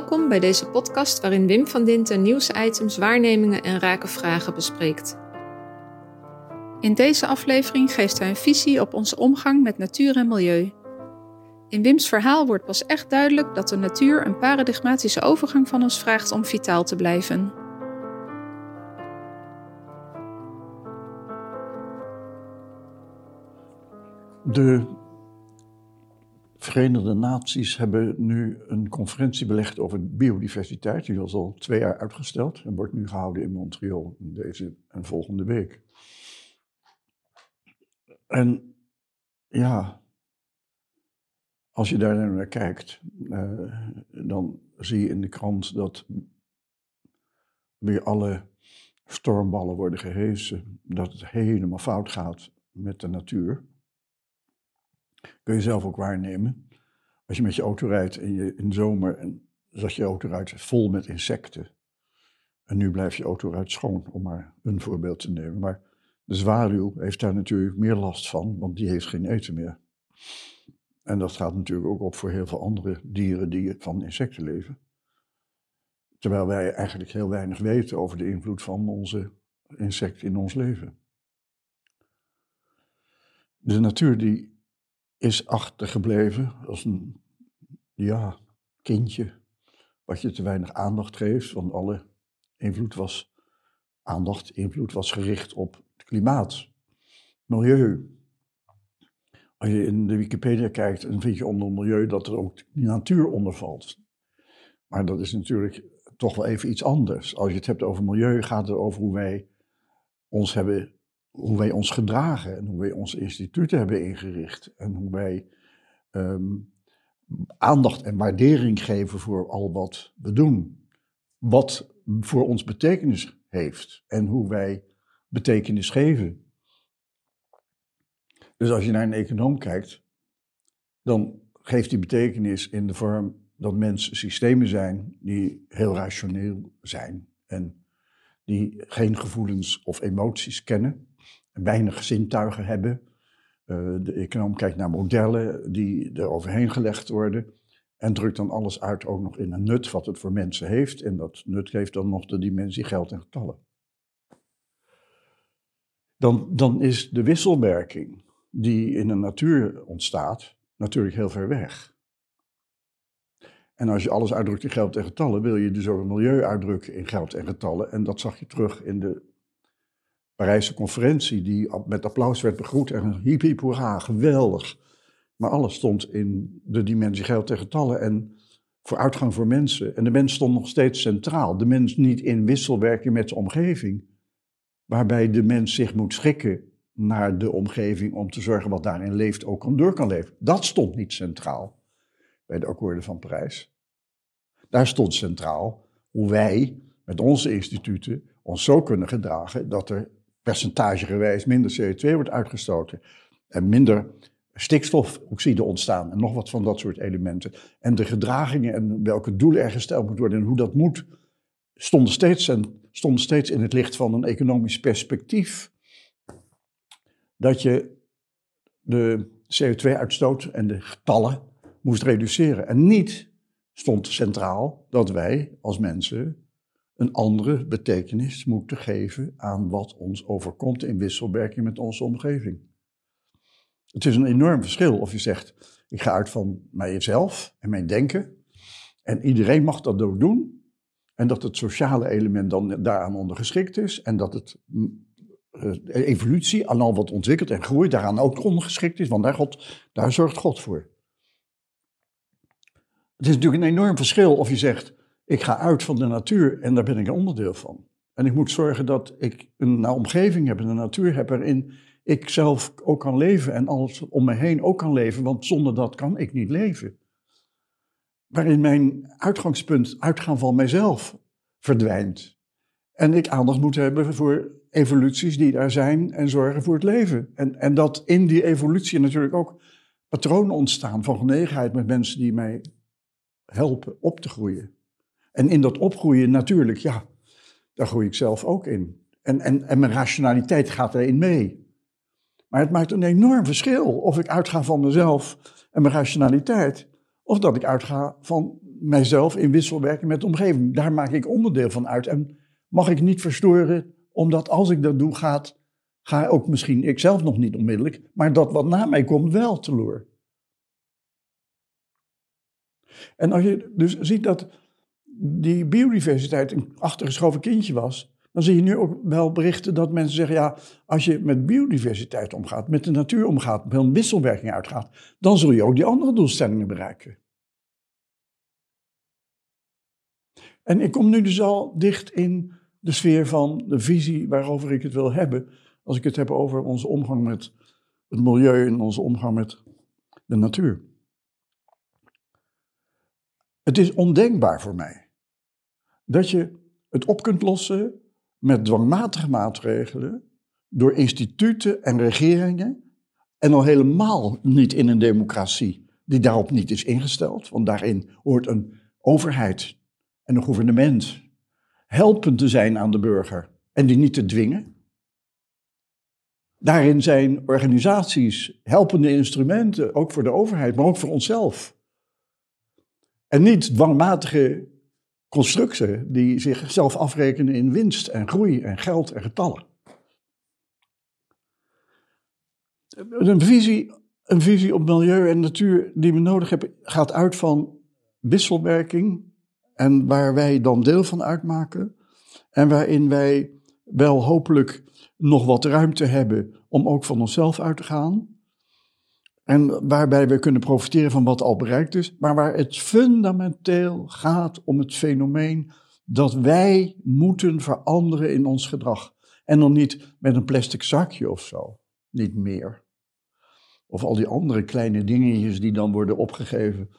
Welkom bij deze podcast waarin Wim van Dinten nieuwsitems, waarnemingen en rake vragen bespreekt. In deze aflevering geeft hij een visie op onze omgang met natuur en milieu. In Wims verhaal wordt pas echt duidelijk dat de natuur een paradigmatische overgang van ons vraagt om vitaal te blijven. De Verenigde Naties hebben nu een conferentie belegd over biodiversiteit. Die was al twee jaar uitgesteld en wordt nu gehouden in Montreal deze en volgende week. En ja, als je daar naar kijkt, uh, dan zie je in de krant dat weer alle stormballen worden gehesen, dat het helemaal fout gaat met de natuur kun je zelf ook waarnemen. Als je met je auto rijdt in, je, in de zomer en zat je auto eruit vol met insecten. En nu blijft je auto eruit schoon, om maar een voorbeeld te nemen. Maar de zwaluw heeft daar natuurlijk meer last van, want die heeft geen eten meer. En dat gaat natuurlijk ook op voor heel veel andere dieren die van insecten leven. Terwijl wij eigenlijk heel weinig weten over de invloed van onze insecten in ons leven. De natuur die is achtergebleven als een ja, kindje wat je te weinig aandacht geeft, want alle invloed was, aandacht, invloed was gericht op het klimaat, milieu. Als je in de Wikipedia kijkt, dan vind je onder milieu dat er ook de natuur onder valt. Maar dat is natuurlijk toch wel even iets anders. Als je het hebt over milieu, gaat het over hoe wij ons hebben hoe wij ons gedragen en hoe wij onze instituten hebben ingericht en hoe wij ehm, aandacht en waardering geven voor al wat we doen. Wat voor ons betekenis heeft en hoe wij betekenis geven. Dus als je naar een econoom kijkt, dan geeft die betekenis in de vorm dat mensen systemen zijn die heel rationeel zijn en die geen gevoelens of emoties kennen weinig zintuigen hebben. Uh, de econoom kijkt naar modellen die er overheen gelegd worden. En drukt dan alles uit ook nog in een nut wat het voor mensen heeft. En dat nut geeft dan nog de dimensie geld en getallen. Dan, dan is de wisselwerking die in de natuur ontstaat natuurlijk heel ver weg. En als je alles uitdrukt in geld en getallen, wil je dus ook het milieu uitdrukken in geld en getallen. En dat zag je terug in de Parijse conferentie, die met applaus werd begroet en hiep hiep hoera, geweldig. Maar alles stond in de dimensie geld en getallen en vooruitgang voor mensen. En de mens stond nog steeds centraal. De mens niet in wisselwerking met de omgeving, waarbij de mens zich moet schikken naar de omgeving om te zorgen wat daarin leeft ook door kan leven. Dat stond niet centraal bij de akkoorden van Parijs. Daar stond centraal hoe wij met onze instituten ons zo kunnen gedragen dat er percentagegewijs minder CO2 wordt uitgestoten en minder stikstofoxide ontstaan en nog wat van dat soort elementen. En de gedragingen en welke doelen er gesteld moeten worden en hoe dat moet, stonden steeds, en, stonden steeds in het licht van een economisch perspectief. Dat je de CO2-uitstoot en de getallen moest reduceren. En niet stond centraal dat wij als mensen een andere betekenis moeten geven aan wat ons overkomt in wisselwerking met onze omgeving. Het is een enorm verschil of je zegt, ik ga uit van mijzelf en mijn denken en iedereen mag dat ook doen en dat het sociale element dan daaraan ondergeschikt is en dat het uh, evolutie aan al wat ontwikkelt en groeit daaraan ook ondergeschikt is, want daar, God, daar zorgt God voor. Het is natuurlijk een enorm verschil of je zegt, ik ga uit van de natuur en daar ben ik een onderdeel van. En ik moet zorgen dat ik een omgeving heb, een natuur heb waarin ik zelf ook kan leven en alles om me heen ook kan leven, want zonder dat kan ik niet leven. Waarin mijn uitgangspunt, uitgaan van mijzelf, verdwijnt. En ik aandacht moet hebben voor evoluties die daar zijn en zorgen voor het leven. En, en dat in die evolutie natuurlijk ook patronen ontstaan van genegenheid met mensen die mij helpen op te groeien. En in dat opgroeien natuurlijk, ja, daar groei ik zelf ook in. En, en, en mijn rationaliteit gaat erin mee. Maar het maakt een enorm verschil of ik uitga van mezelf en mijn rationaliteit, of dat ik uitga van mijzelf in wisselwerking met de omgeving. Daar maak ik onderdeel van uit. En mag ik niet verstoren, omdat als ik dat doe, gaat, ga ook misschien ik zelf nog niet onmiddellijk, maar dat wat na mij komt wel teloor. En als je dus ziet dat die biodiversiteit een achtergeschoven kindje was, dan zie je nu ook wel berichten dat mensen zeggen: ja, als je met biodiversiteit omgaat, met de natuur omgaat, met een wisselwerking uitgaat, dan zul je ook die andere doelstellingen bereiken. En ik kom nu dus al dicht in de sfeer van de visie waarover ik het wil hebben. Als ik het heb over onze omgang met het milieu en onze omgang met de natuur. Het is ondenkbaar voor mij dat je het op kunt lossen met dwangmatige maatregelen door instituten en regeringen en al helemaal niet in een democratie die daarop niet is ingesteld, want daarin hoort een overheid en een gouvernement helpend te zijn aan de burger en die niet te dwingen. Daarin zijn organisaties helpende instrumenten, ook voor de overheid, maar ook voor onszelf. En niet dwangmatige constructen die zichzelf afrekenen in winst en groei en geld en getallen. Een visie, een visie op milieu en natuur die we nodig hebben gaat uit van wisselwerking en waar wij dan deel van uitmaken en waarin wij wel hopelijk nog wat ruimte hebben om ook van onszelf uit te gaan. En waarbij we kunnen profiteren van wat al bereikt is, maar waar het fundamenteel gaat om het fenomeen dat wij moeten veranderen in ons gedrag. En dan niet met een plastic zakje of zo, niet meer. Of al die andere kleine dingetjes die dan worden opgegeven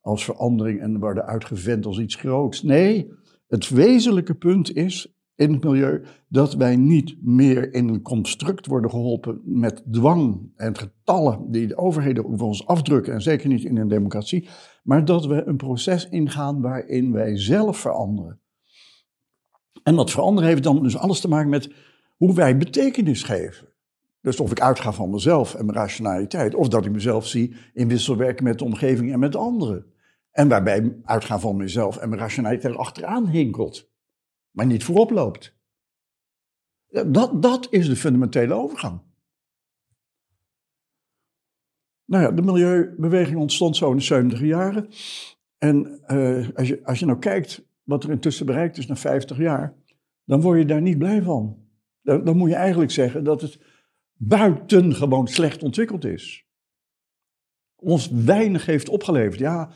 als verandering en worden uitgevent als iets groots. Nee, het wezenlijke punt is in het milieu dat wij niet meer in een construct worden geholpen met dwang en getallen die de overheden over ons afdrukken, en zeker niet in een democratie, maar dat we een proces ingaan waarin wij zelf veranderen. En dat veranderen heeft dan dus alles te maken met hoe wij betekenis geven. Dus of ik uitga van mezelf en mijn rationaliteit, of dat ik mezelf zie in wisselwerking met de omgeving en met anderen. En waarbij uitgaan van mezelf en mijn rationaliteit achteraan hinkelt maar niet voorop loopt. Dat, dat is de fundamentele overgang. Nou ja, de milieubeweging ontstond zo in de 70 jaren. En uh, als, je, als je nou kijkt wat er intussen bereikt is na 50 jaar, dan word je daar niet blij van. Dan, dan moet je eigenlijk zeggen dat het buitengewoon slecht ontwikkeld is. Ons weinig heeft opgeleverd. Ja,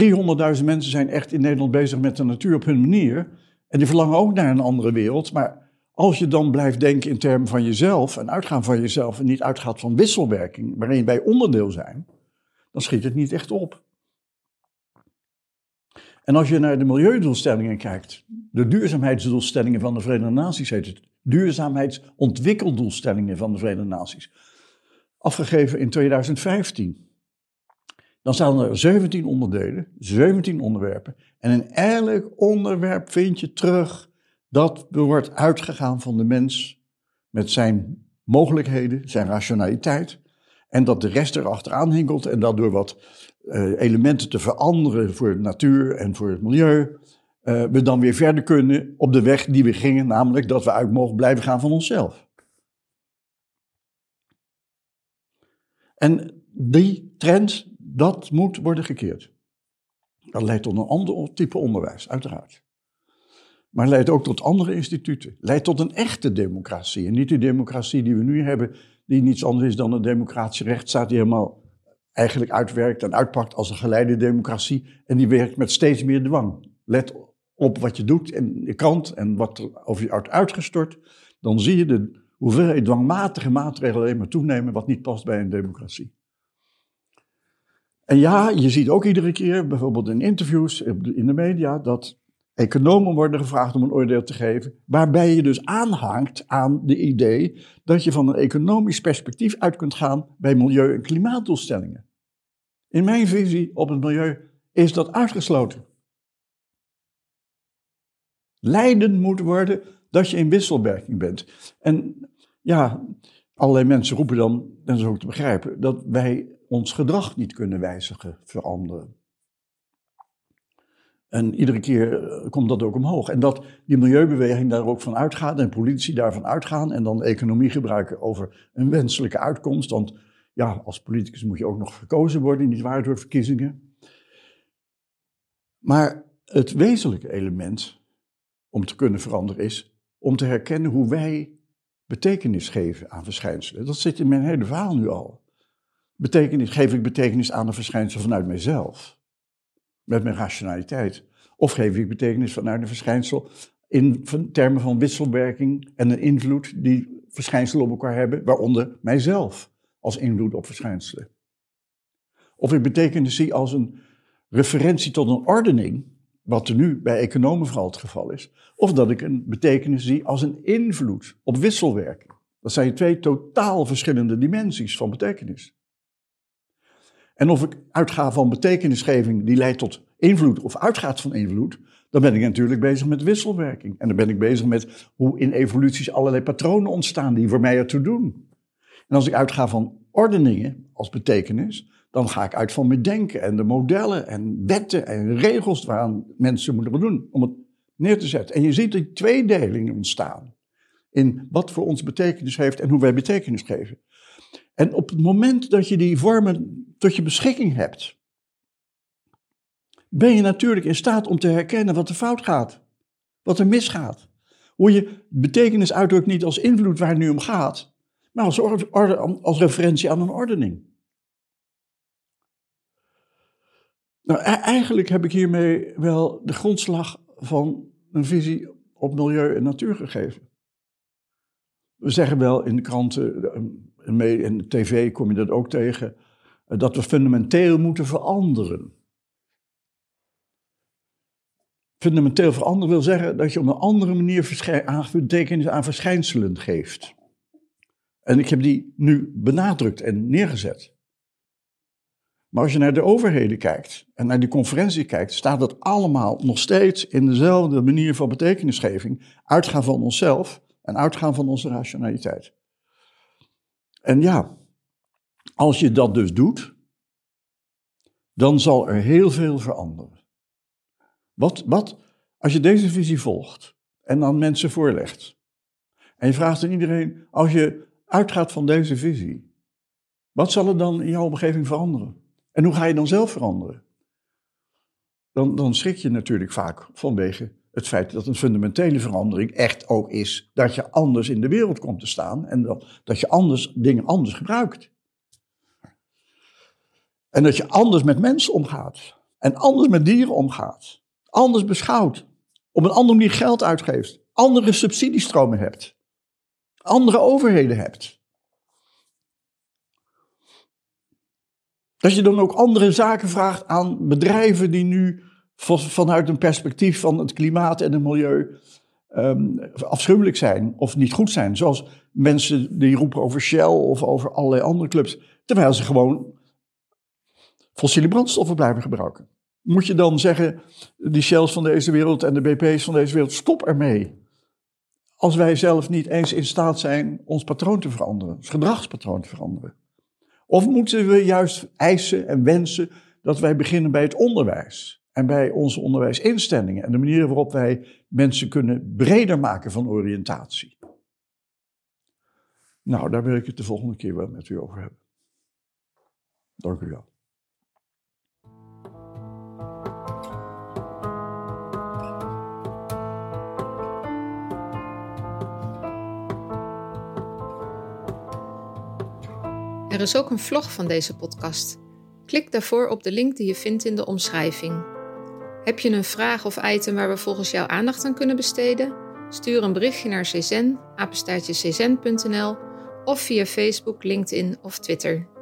300.000 mensen zijn echt in Nederland bezig met de natuur op hun manier. En die verlangen ook naar een andere wereld. Maar als je dan blijft denken in termen van jezelf en uitgaan van jezelf en niet uitgaat van wisselwerking, waarin wij onderdeel zijn, dan schiet het niet echt op. En als je naar de milieudoelstellingen kijkt, de duurzaamheidsdoelstellingen van de Verenigde Naties heet het, duurzaamheidsontwikkeldoelstellingen van de Verenigde Naties, afgegeven in 2015. Dan staan er 17 onderdelen, 17 onderwerpen. En in elk onderwerp vind je terug dat er wordt uitgegaan van de mens met zijn mogelijkheden, zijn rationaliteit. En dat de rest er achteraan hinkelt en dat door wat uh, elementen te veranderen voor de natuur en voor het milieu, uh, we dan weer verder kunnen op de weg die we gingen, namelijk dat we uit mogen blijven gaan van onszelf. En die trend, dat moet worden gekeerd. Dat leidt tot een ander type onderwijs, uiteraard. Maar leidt ook tot andere instituten. Leidt tot een echte democratie. En niet die democratie die we nu hebben, die niets anders is dan een democratische rechtsstaat die helemaal eigenlijk uitwerkt en uitpakt als een geleide democratie. En die werkt met steeds meer dwang. Let op wat je doet en je kant en wat er over je uit uitgestort. Dan zie je de hoeveelheid dwangmatige maatregelen alleen maar toenemen wat niet past bij een democratie. En ja, je ziet ook iedere keer, bijvoorbeeld in interviews in de media, dat economen worden gevraagd om een oordeel te geven, waarbij je dus aanhangt aan de idee dat je van een economisch perspectief uit kunt gaan bij milieu- en klimaatdoelstellingen. In mijn visie op het milieu is dat uitgesloten. Leidend moet worden dat je in wisselwerking bent. En ja, allerlei mensen roepen dan, dat is ook te begrijpen, dat wij ons gedrag niet kunnen wijzigen, veranderen. En iedere keer eh, komt dat ook omhoog. En dat die milieubeweging daar ook van uitgaat en politici daarvan uitgaan en dan economie gebruiken over een wenselijke uitkomst. Want ja, als politicus moet je ook nog gekozen worden, niet waar, door verkiezingen. Maar het wezenlijke element om te kunnen veranderen is om te herkennen hoe wij betekenis geven aan verschijnselen. Dat zit in mijn hele verhaal nu al. Betekenis, geef ik betekenis aan een verschijnsel vanuit mijzelf, met mijn rationaliteit? Of geef ik betekenis vanuit een verschijnsel in termen van wisselwerking en een invloed die verschijnselen op elkaar hebben, waaronder mijzelf als invloed op verschijnselen? Of ik betekenis zie als een referentie tot een ordening, wat er nu bij economen vooral het geval is, of dat ik een betekenis zie als een invloed op wisselwerking. Dat zijn twee totaal verschillende dimensies van betekenis. En of ik uitga van betekenisgeving die leidt tot invloed of uitgaat van invloed, dan ben ik natuurlijk bezig met wisselwerking. En dan ben ik bezig met hoe in evoluties allerlei patronen ontstaan die voor mij ertoe doen. En als ik uitga van ordeningen als betekenis, dan ga ik uit van mijn denken en de modellen en wetten en regels waaraan mensen moeten doen om het neer te zetten. En je ziet die tweedeling ontstaan in wat voor ons betekenis heeft en hoe wij betekenis geven. En op het moment dat je die vormen tot je beschikking hebt, ben je natuurlijk in staat om te herkennen wat er fout gaat, wat er misgaat. Hoe je betekenis uitdrukt niet als invloed waar het nu om gaat, maar als, orde, als referentie aan een ordening. Nou, e-, eigenlijk heb ik hiermee wel de grondslag van een visie op milieu en natuur gegeven. We zeggen wel in de kranten en de tv kom je dat ook tegen, eh, dat we fundamenteel moeten veranderen. Fundamenteel veranderen wil zeggen dat je op een andere manier betekenis aan verschijnselen geeft. En ik heb die nu benadrukt en neergezet. Maar als je naar de overheden kijkt en naar die conferentie kijkt, staat dat allemaal nog steeds in dezelfde manier van betekenisgeving. Uitgaan van onszelf en uitgaan van onze rationaliteit. En ja, als je dat dus doet, dan zal er heel veel veranderen. Wat, wat als je deze visie volgt en dan mensen voorlegt, en je vraagt aan iedereen, als je uitgaat van deze visie, wat zal er dan in jouw omgeving veranderen? En hoe ga je dan zelf veranderen? Dan, dan schrik je natuurlijk vaak vanwege het feit dat een fundamentele verandering echt ook is dat je anders in de wereld komt te staan en dat, dat je anders dingen anders gebruikt. En dat je anders met mensen omgaat en anders met dieren omgaat, anders beschouwt, op een andere manier geld uitgeeft, andere subsidiestromen hebt, andere overheden hebt. Dat je dan ook andere zaken vraagt aan bedrijven die nu vanuit een perspectief van het klimaat en het milieu um, afschuwelijk zijn of niet goed zijn. Zoals mensen die roepen over Shell of over allerlei andere clubs, terwijl ze gewoon fossiele brandstoffen blijven gebruiken. Moet je dan zeggen, die Shells van deze wereld en de BP's van deze wereld, stop ermee. Als wij zelf niet eens in staat zijn ons patroon te veranderen, ons gedragspatroon te veranderen. Of moeten we juist eisen en wensen dat wij beginnen bij het onderwijs? En bij onze onderwijsinstellingen en de manier waarop wij mensen kunnen breder maken van oriëntatie. Nou, daar wil ik het de volgende keer wel met u over hebben. Dank u wel. Er is ook een vlog van deze podcast. Klik daarvoor op de link die je vindt in de omschrijving. Heb je een vraag of item waar we volgens jou aandacht aan kunnen besteden? Stuur een berichtje naar czen, of via Facebook, LinkedIn of Twitter.